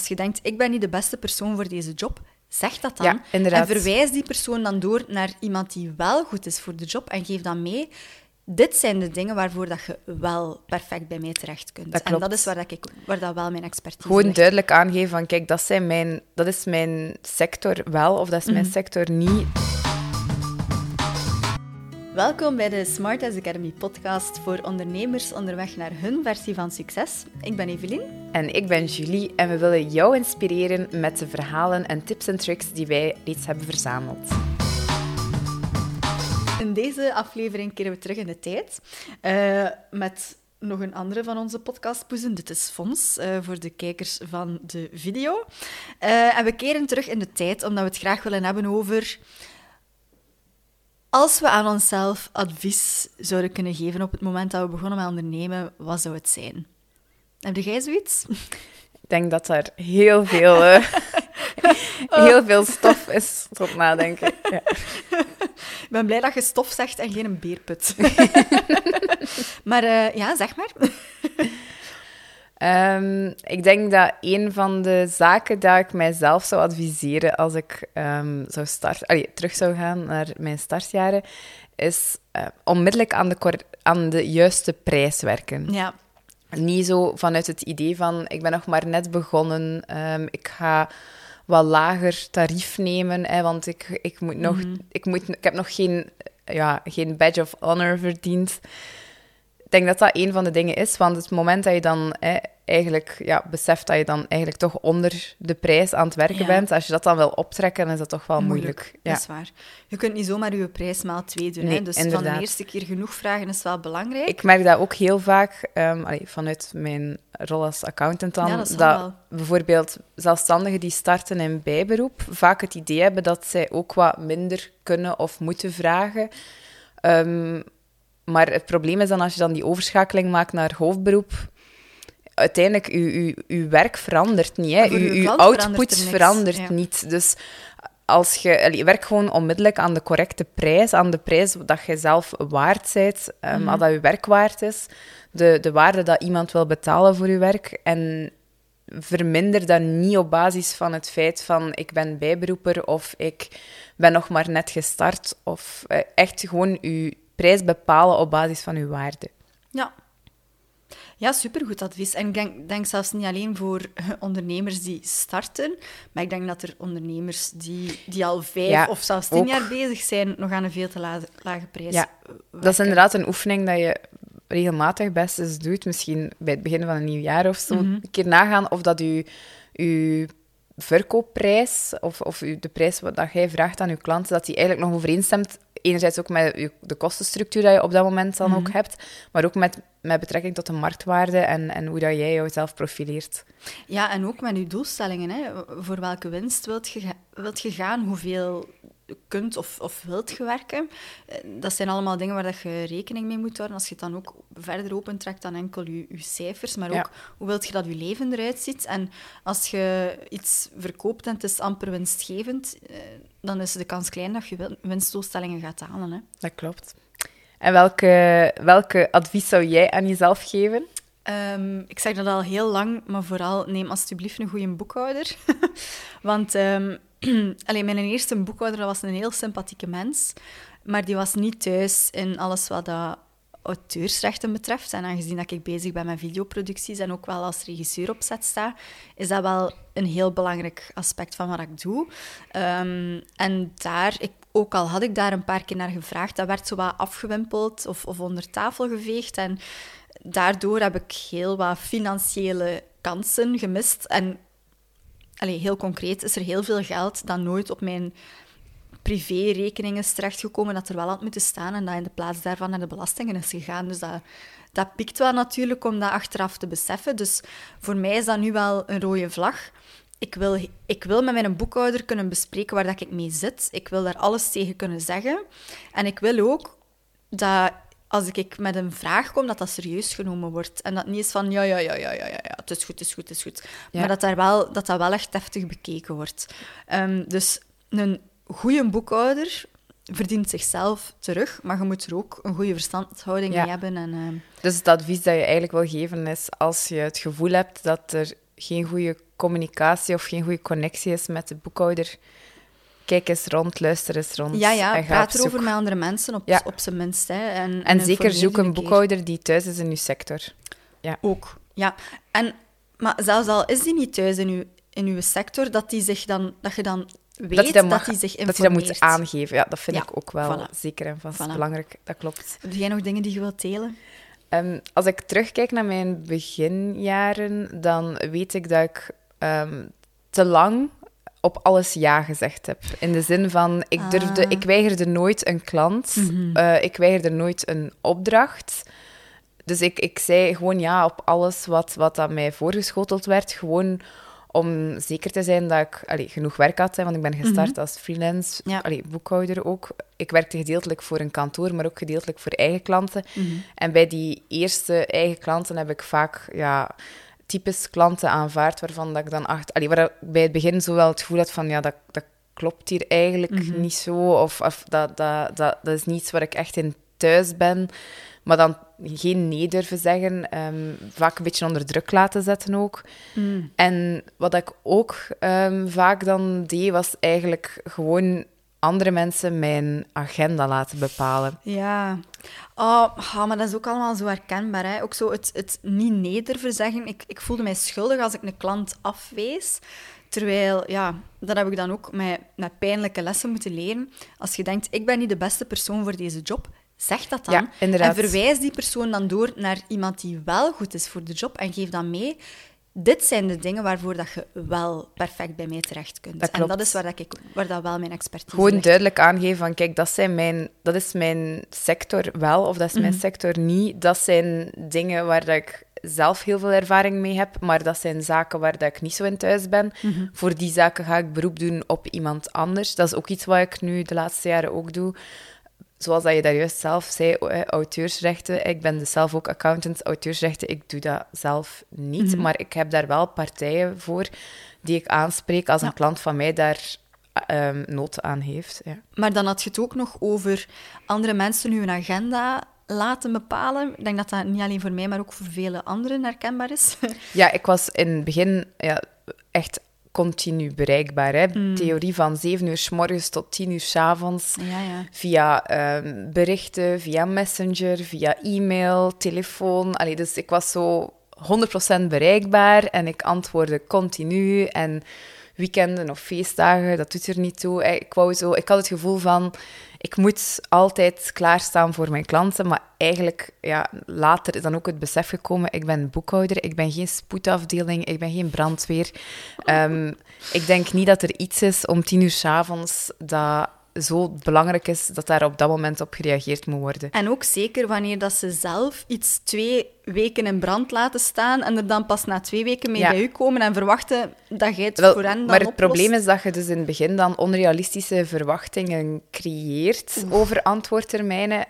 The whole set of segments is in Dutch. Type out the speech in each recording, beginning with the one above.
Als je denkt, ik ben niet de beste persoon voor deze job, zeg dat dan. Ja. En verwijs die persoon dan door naar iemand die wel goed is voor de job en geef dan mee. Dit zijn de dingen waarvoor dat je wel perfect bij mij terecht kunt. Dat en dat is waar, dat ik, waar dat wel mijn expertise Gewoon ligt. duidelijk aangeven van, kijk, dat, zijn mijn, dat is mijn sector wel of dat is mijn sector niet. Welkom bij de Smart as Academy podcast voor ondernemers onderweg naar hun versie van succes. Ik ben Evelien. En ik ben Julie en we willen jou inspireren met de verhalen en tips en tricks die wij reeds hebben verzameld. In deze aflevering keren we terug in de tijd eh, met nog een andere van onze podcastpoezen. Dit is Fons, eh, voor de kijkers van de video. Eh, en we keren terug in de tijd omdat we het graag willen hebben over... Als we aan onszelf advies zouden kunnen geven op het moment dat we begonnen met ondernemen, wat zou het zijn? Heb jij zoiets? Ik denk dat er heel veel, eh, heel veel stof is tot nadenken. Ja. Ik ben blij dat je stof zegt en geen een beerput. maar eh, ja, zeg maar. Ehm, ik denk dat een van de zaken dat ik mijzelf zou adviseren als ik ehm, zou starten, allee, terug zou gaan naar mijn startjaren, is eh, onmiddellijk aan de, aan de juiste prijs werken. Ja, Niet zo vanuit het idee van, ik ben nog maar net begonnen, ehm, ik ga wat lager tarief nemen, hè, want ik, ik, moet nog, ik, moet, ik heb nog geen, ja, geen badge of honor verdiend. Ik denk dat dat een van de dingen is, want het moment dat je dan hè, eigenlijk ja, beseft dat je dan eigenlijk toch onder de prijs aan het werken Ja. bent, als je dat dan wil optrekken, dan is dat toch wel moeilijk. Ja. Dat is waar. Je kunt niet zomaar je prijs maal twee doen. hè? Dus van de eerste keer genoeg vragen is wel belangrijk. Ik merk dat ook heel vaak, ehm, allee, vanuit mijn rol als accountant dan, Ja, dat bijvoorbeeld zelfstandigen die starten in bijberoep vaak het idee hebben dat zij ook wat minder kunnen of moeten vragen. Ehm, maar het probleem is dan als je dan die overschakeling maakt naar hoofdberoep, uiteindelijk, uw, uw, uw werk verandert niet. Hè. Uw, output verandert er niks, verandert ja. niet. Dus als je, allee, werk gewoon onmiddellijk aan de correcte prijs, aan de prijs dat je zelf waard bent, Mhm. um, al dat je werk waard is, de, de waarde dat iemand wil betalen voor je werk. En verminder dat niet op basis van het feit van ik ben bijberoeper of ik ben nog maar net gestart. Of eh, echt gewoon je prijs bepalen op basis van je waarde. Ja. Ja, supergoed advies. En ik denk, denk zelfs niet alleen voor ondernemers die starten, maar ik denk dat er ondernemers die, die al vijf Ja, of zelfs tien ook. jaar bezig zijn, nog aan een veel te lage, lage prijs Ja, Dat is inderdaad een oefening dat je regelmatig best eens doet. Misschien bij het begin van een nieuw jaar of zo. Mhm. Een keer nagaan of dat je, je verkoopprijs of, of uw- de prijs wat dat jij vraagt aan je klanten, dat die eigenlijk nog overeenstemt. Enerzijds ook met de kostenstructuur dat je op dat moment dan Mhm. ook hebt, maar ook met, met betrekking tot de marktwaarde en, en hoe dat jij jezelf profileert. Ja, en ook met je doelstellingen. Hè. Voor welke winst wilt je, wilt je gaan? Hoeveel kunt of, of wilt je werken? Eh, Dat zijn allemaal dingen waar dat je rekening mee moet houden. Als je het dan ook verder opentrekt dan enkel je, je cijfers, maar ook Ja. hoe wilt je dat je leven eruit ziet. En als je iets verkoopt en het is amper winstgevend, eh, dan is de kans klein dat je win- winstdoelstellingen gaat halen. Hè. Dat klopt. En welke, welke advies zou jij aan jezelf geven? Ehm, ik zeg dat al heel lang, maar vooral neem alsjeblieft een goede boekhouder. Want ehm, alleen mijn eerste boekhouder was een heel sympathieke mens, maar die was niet thuis in alles wat dat auteursrechten betreft. En aangezien dat ik bezig ben met videoproducties en ook wel als regisseur op set sta, is dat wel een heel belangrijk aspect van wat ik doe. Ehm, en daar, ik, ook al had ik daar een paar keer naar gevraagd, dat werd zo wat afgewimpeld of, of onder tafel geveegd. En daardoor heb ik heel wat financiële kansen gemist. En allee, heel concreet is er heel veel geld dat nooit op mijn privérekening is terechtgekomen, dat er wel had moeten staan en dat in de plaats daarvan naar de belastingen is gegaan. Dus dat, dat pikt wel natuurlijk om dat achteraf te beseffen. Dus voor mij is dat nu wel een rode vlag. Ik wil, ik wil met mijn boekhouder kunnen bespreken waar dat ik mee zit. Ik wil daar alles tegen kunnen zeggen. En ik wil ook dat als ik met een vraag kom, dat dat serieus genomen wordt. En dat niet is van, ja, ja, ja, ja, ja, ja, ja, het is goed, het is goed, het is goed. Ja. Maar dat, daar wel, dat dat wel echt deftig bekeken wordt. Ehm, dus een goede boekhouder verdient zichzelf terug, maar je moet er ook een goede verstandhouding Ja. mee hebben. En, ehm, Dus het advies dat je eigenlijk wil geven is, als je het gevoel hebt dat er geen goede communicatie of geen goede connectie is met de boekhouder, kijk eens rond, luister eens rond. Ja, ja, en ga praat erover met andere mensen, op, Ja. op zijn minst. Hè. En, En zeker zoek een keer. boekhouder die thuis is in uw sector. Ook, ja. En, maar zelfs al is die niet thuis in uw, in uw sector, dat, die zich dan, dat je dan weet dat hij dat, mag, hij zich dat hij dat moet informeert. aangeven. Ja, dat vind Ja, ik ook wel voilà. zeker en vast Voilà. belangrijk. Dat klopt. Heb jij nog dingen die je wilt delen? Ehm, als ik terugkijk naar mijn beginjaren, dan weet ik dat ik ehm, te lang op alles ja gezegd heb. In de zin van, ik, durfde, Ah. ik weigerde nooit een klant, Mhm. eh, ik weigerde nooit een opdracht. Dus ik, ik zei gewoon ja op alles wat, wat aan mij voorgeschoteld werd, gewoon om zeker te zijn dat ik allee, genoeg werk had. Hè, want ik ben gestart als freelance, Ja. allee, boekhouder ook. Ik werkte gedeeltelijk voor een kantoor, maar ook gedeeltelijk voor eigen klanten. Mhm. En bij die eerste eigen klanten heb ik vaak ja, types klanten aanvaard waarvan dat ik dan achter, allee, waar ik bij het begin zo wel het gevoel had van ja, dat, dat klopt hier eigenlijk Mhm. niet zo. Of, of dat, dat, dat, dat is niets waar ik echt in thuis ben. Maar dan geen nee durven zeggen. ehm, vaak een beetje onder druk laten zetten ook. Mm. En wat ik ook ehm, vaak dan deed, was eigenlijk gewoon andere mensen mijn agenda laten bepalen. Ja. Oh, ah, maar dat is ook allemaal zo herkenbaar. Hè? Ook zo het, het niet nee durven zeggen. Ik, ik voelde mij schuldig als ik een klant afwees. Terwijl, ja, dat heb ik dan ook met, met pijnlijke lessen moeten leren. Als je denkt, ik ben niet de beste persoon voor deze job, zeg dat dan. Ja. En verwijs die persoon dan door naar iemand die wel goed is voor de job en geef dan mee. Dit zijn de dingen waarvoor dat je wel perfect bij mij terecht kunt. Dat en dat is waar, dat ik, waar dat wel mijn expertise Gewoon ligt. duidelijk aangeven van, kijk, dat, zijn mijn, dat is mijn sector wel, of dat is Mhm. mijn sector niet. Dat zijn dingen waar dat ik zelf heel veel ervaring mee heb, maar dat zijn zaken waar dat ik niet zo in thuis ben. Mhm. Voor die zaken ga ik beroep doen op iemand anders. Dat is ook iets wat ik nu de laatste jaren ook doe. Zoals dat je daar juist zelf zei, eh, auteursrechten. Ik ben dus zelf ook accountant, auteursrechten. Ik doe dat zelf niet, Mhm. maar ik heb daar wel partijen voor die ik aanspreek als Ja. een klant van mij daar ehm nood aan heeft. Ja. Maar dan had je het ook nog over andere mensen hun agenda laten bepalen. Ik denk dat dat niet alleen voor mij, maar ook voor vele anderen herkenbaar is. Ja, ik was in het begin ja, echt continu bereikbaar. Hè. Mm. Theorie van 7 uur s morgens tot 10 uur s avonds. ja, ja. Via ehm, berichten, via messenger, via e-mail, telefoon. Allee, dus ik was zo 100% bereikbaar en ik antwoordde continu. En weekenden of feestdagen, dat doet er niet toe. Ik, wou zo, ik had het gevoel van, ik moet altijd klaarstaan voor mijn klanten. Maar eigenlijk, ja, later is dan ook het besef gekomen, ik ben boekhouder, ik ben geen spoedafdeling, ik ben geen brandweer. Ehm, ik denk niet dat er iets is om tien uur 's avonds dat zo belangrijk is dat daar op dat moment op gereageerd moet worden. En ook zeker wanneer dat ze zelf iets twee weken in brand laten staan en er dan pas na twee weken mee Ja. bij u komen en verwachten dat jij het Wel, voor hen dan maar het oplost. probleem is dat je dus in het begin dan onrealistische verwachtingen creëert over antwoordtermijnen.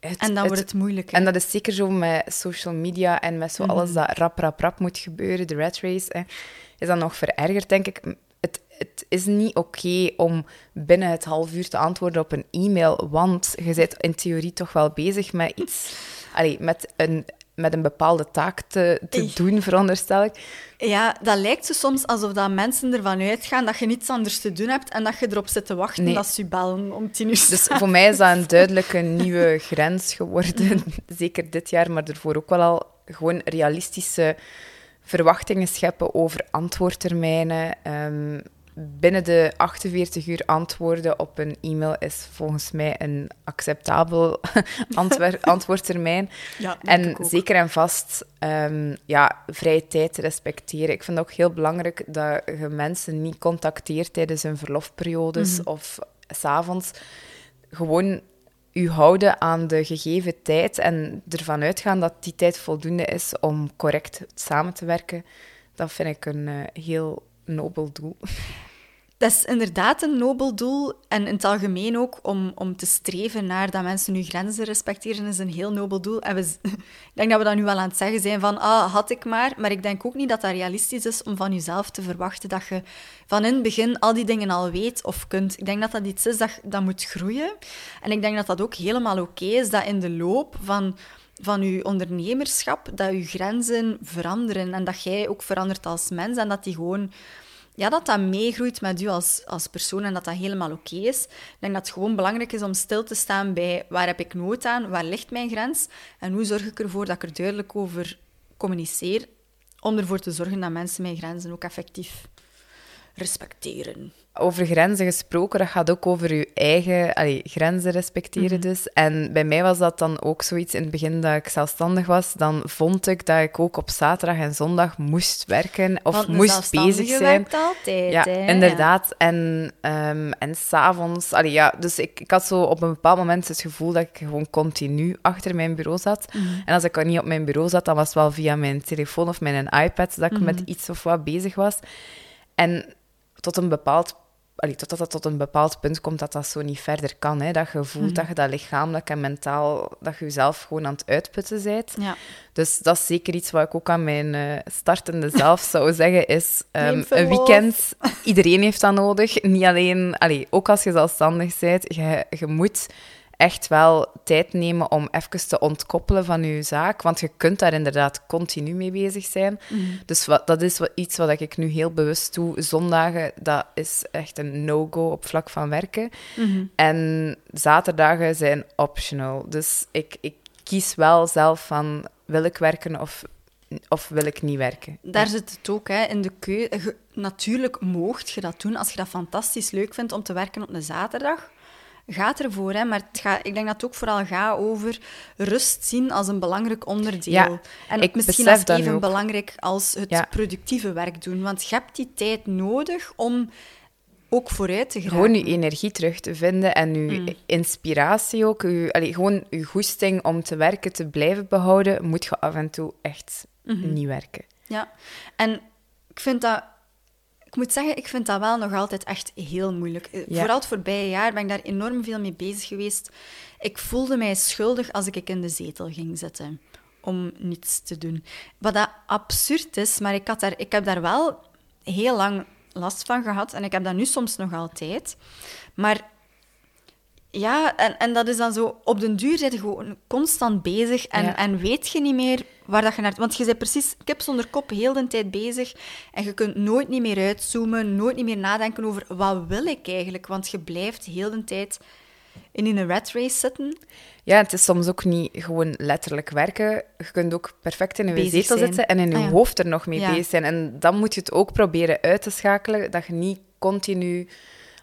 Het- En dan wordt het moeilijk. hè. En dat is zeker zo met social media en met zo Mhm. alles dat rap, rap, rap moet gebeuren, de rat race, hè, is dat nog verergerd, denk ik. Het, het is niet oké om binnen het half uur te antwoorden op een e-mail, want je bent in theorie toch wel bezig met iets, allee, met een, met een bepaalde taak te, doen, veronderstel ik. Ja, dat lijkt zo soms alsof dat mensen ervan uitgaan dat je niets anders te doen hebt en dat je erop zit te wachten Nee. dat ze je bellen om tien uur. Dus voor mij is dat een duidelijke nieuwe grens geworden. Mhm. Zeker dit jaar, maar ervoor ook wel al gewoon realistische verwachtingen scheppen over antwoordtermijnen. Ehm, binnen de 48 uur antwoorden op een e-mail is volgens mij een acceptabel antwoordtermijn. Ja, En zeker en vast ehm, ja, vrije tijd respecteren. Ik vind het ook heel belangrijk dat je mensen niet contacteert tijdens hun verlofperiodes Mhm. of s'avonds. Gewoon u houden aan de gegeven tijd en ervan uitgaan dat die tijd voldoende is om correct samen te werken. Dat vind ik een eh, heel nobel doel. Dat is inderdaad een nobel doel. En in het algemeen ook om, om te streven naar dat mensen hun grenzen respecteren, is een heel nobel doel. En we, ik denk dat we dat nu wel aan het zeggen zijn van, ah, had ik maar. Maar ik denk ook niet dat dat realistisch is om van jezelf te verwachten dat je van in het begin al die dingen al weet of kunt. Ik denk dat dat iets is dat, dat moet groeien. En ik denk dat dat ook helemaal oké is, dat in de loop van van je ondernemerschap dat je grenzen veranderen en dat jij ook verandert als mens en dat die gewoon ja, dat dat meegroeit met u als, als persoon en dat dat helemaal oké is. Ik denk dat het gewoon belangrijk is om stil te staan bij waar heb ik nood aan, waar ligt mijn grens? En hoe zorg ik ervoor dat ik er duidelijk over communiceer, om ervoor te zorgen dat mensen mijn grenzen ook effectief respecteren. Over grenzen gesproken, dat gaat ook over je eigen allee, grenzen respecteren Mhm. dus. En bij mij was dat dan ook zoiets in het begin dat ik zelfstandig was. Dan vond ik dat ik ook op zaterdag en zondag moest werken of moest bezig zijn. werkt altijd, Ja, hè. inderdaad. En, ehm en s'avonds... Ja, dus ik, ik had zo op een bepaald moment het gevoel dat ik gewoon continu achter mijn bureau zat. Mhm. En als ik al niet op mijn bureau zat, dan was het wel via mijn telefoon of mijn iPad dat ik Mhm. met iets of wat bezig was. En tot een bepaald... Allee, totdat dat tot een bepaald punt komt dat dat zo niet verder kan. Hè. Dat je voelt Mhm. dat je dat lichamelijk en mentaal... dat je jezelf gewoon aan het uitputten bent. Ja. Dus dat is zeker iets wat ik ook aan mijn eh, startende zelf zou zeggen, is ehm, een weekend. Iedereen heeft dat nodig. Niet alleen, allee, ook als je zelfstandig bent, je, je moet echt wel tijd nemen om even te ontkoppelen van je zaak, want je kunt daar inderdaad continu mee bezig zijn. Mhm. Dus wat, dat is wat, iets wat ik nu heel bewust doe. Zondagen, dat is echt een no-go op vlak van werken. Mhm. En zaterdagen zijn optional. Dus ik, ik kies wel zelf van wil ik werken of, of wil ik niet werken. Daar Ja. zit het ook hè, in de keuze. Natuurlijk moogt je dat doen als je dat fantastisch leuk vindt om te werken op een zaterdag. Gaat ervoor, hè? maar het gaat, ik denk dat het ook vooral gaat over rust zien als een belangrijk onderdeel. Ja, en ik misschien als even ook. belangrijk als het Ja. productieve werk doen. Want je hebt die tijd nodig om ook vooruit te geraken. Gewoon je energie terug te vinden en je Mm. inspiratie ook. Je, allee, gewoon je goesting om te werken, te blijven behouden, moet je af en toe echt Mhm. niet werken. Ja, en ik vind dat... Ik moet zeggen, ik vind dat wel nog altijd echt heel moeilijk. Eh, Ja. Vooral het voorbije jaar ben ik daar enorm veel mee bezig geweest. Ik voelde mij schuldig als ik in de zetel ging zitten om niets te doen. Wat dat absurd is, maar ik, had daar, ik heb daar wel heel lang last van gehad en ik heb dat nu soms nog altijd. Maar ja, en, en dat is dan zo... Op den duur zit je gewoon constant bezig en, Ja. en weet je niet meer waar dat je naar... Want je bent precies kip zonder kop heel de tijd bezig en je kunt nooit niet meer uitzoomen, nooit niet meer nadenken over wat wil ik eigenlijk, want je blijft heel de tijd in een rat race zitten. Ja, het is soms ook niet gewoon letterlijk werken. Je kunt ook perfect in Bezig zetel zitten en in je Ah, ja. hoofd er nog mee Ja. bezig zijn. En dan moet je het ook proberen uit te schakelen, dat je niet continu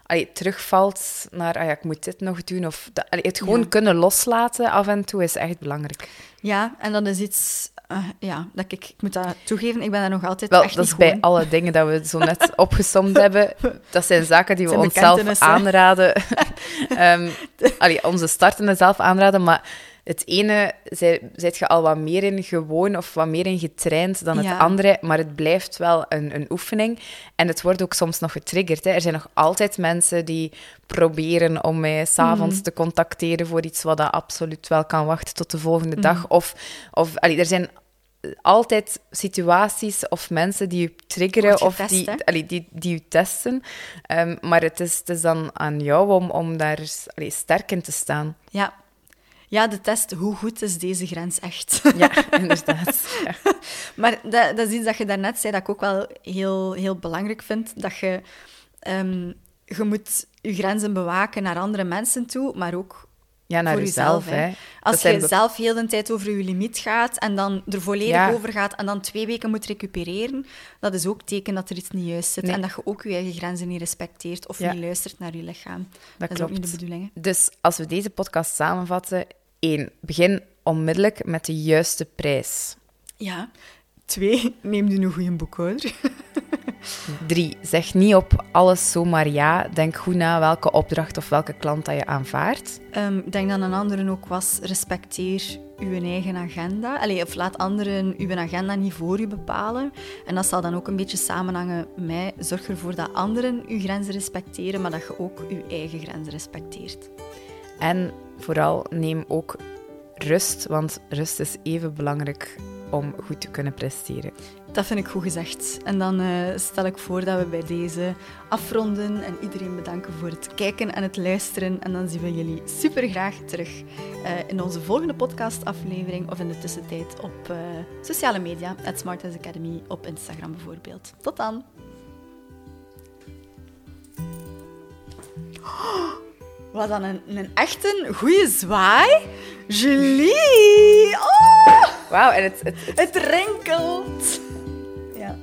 allee, terugvalt naar, ah ja, ik moet dit nog doen. Of allee, het gewoon Ja. kunnen loslaten af en toe is echt belangrijk. Ja, en dat is iets... eh, ja, dat ik, ik moet dat toegeven, ik ben daar nog altijd Wel, echt dat is bij gewoon. alle dingen dat we zo net opgesomd hebben. Dat zijn zaken die we onszelf aanraden. Ehm allee, onze startende zelf aanraden. Maar het ene zij- zijt je al wat meer in gewoon of wat meer in getraind dan het Ja. andere. Maar het blijft wel een, een oefening. En het wordt ook soms nog getriggerd. Hè. Er zijn nog altijd mensen die proberen om mij s'avonds Mhm. te contacteren voor iets wat dat absoluut wel kan wachten tot de volgende Mhm. dag. Of, of allee, er zijn altijd situaties of mensen die je triggeren of die, allee, die, die je testen. Ehm, maar het is, het is dan aan jou om, om daar allee, sterk in te staan. Ja. Ja, de test, hoe goed is deze grens echt? Ja, inderdaad. Ja. Maar dat, dat is iets dat je daarnet zei, dat ik ook wel heel, heel belangrijk vind. Dat je, ehm, je moet je grenzen bewaken naar andere mensen toe, maar ook Ja, naar voor jezelf. jezelf. hè. hè. Als Dat je zelf heel de tijd over je limiet gaat en dan er volledig Ja. over gaat en dan twee weken moet recupereren, dat is ook teken dat er iets niet juist zit Nee. en dat je ook je eigen grenzen niet respecteert of Ja. niet luistert naar je lichaam. Dat Dat, is ook niet klopt. de bedoeling. hè. Dus als we deze podcast samenvatten, één, begin onmiddellijk met de juiste prijs. Ja. Twee, neem nu een goede boekhouder. Drie, zeg niet op alles zomaar ja. Denk goed na welke opdracht of welke klant dat je aanvaardt. Ehm, denk dat een andere ook was, respecteer uw eigen agenda. Allee, of laat anderen uw agenda niet voor u bepalen. En dat zal dan ook een beetje samenhangen met, zorg ervoor dat anderen uw grenzen respecteren, maar dat je ook uw eigen grenzen respecteert. En vooral neem ook rust, want rust is even belangrijk om goed te kunnen presteren. Dat vind ik goed gezegd. En dan eh, stel ik voor dat we bij deze afronden en iedereen bedanken voor het kijken en het luisteren. En dan zien we jullie super graag terug eh, in onze volgende podcastaflevering of in de tussentijd op uh, sociale media, at Smart Academy op Instagram bijvoorbeeld. Tot dan! Wat dan een, een echt een goede zwaai. Julie! Oh! Wauw, en het, het, het... het rinkelt. Ja.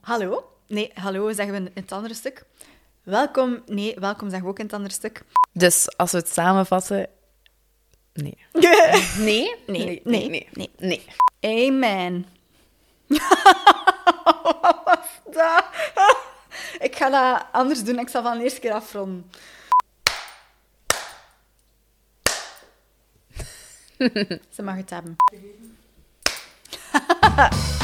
Hallo? Nee, hallo zeggen we in het andere stuk. Welkom. Nee, welkom zeggen we ook in het andere stuk. Dus als we het samenvatten. Nee. nee? Nee, nee, nee, nee. nee. Amen. Ik ga dat anders doen. Ik zal van de eerste keer afronden. Ze mag het hebben.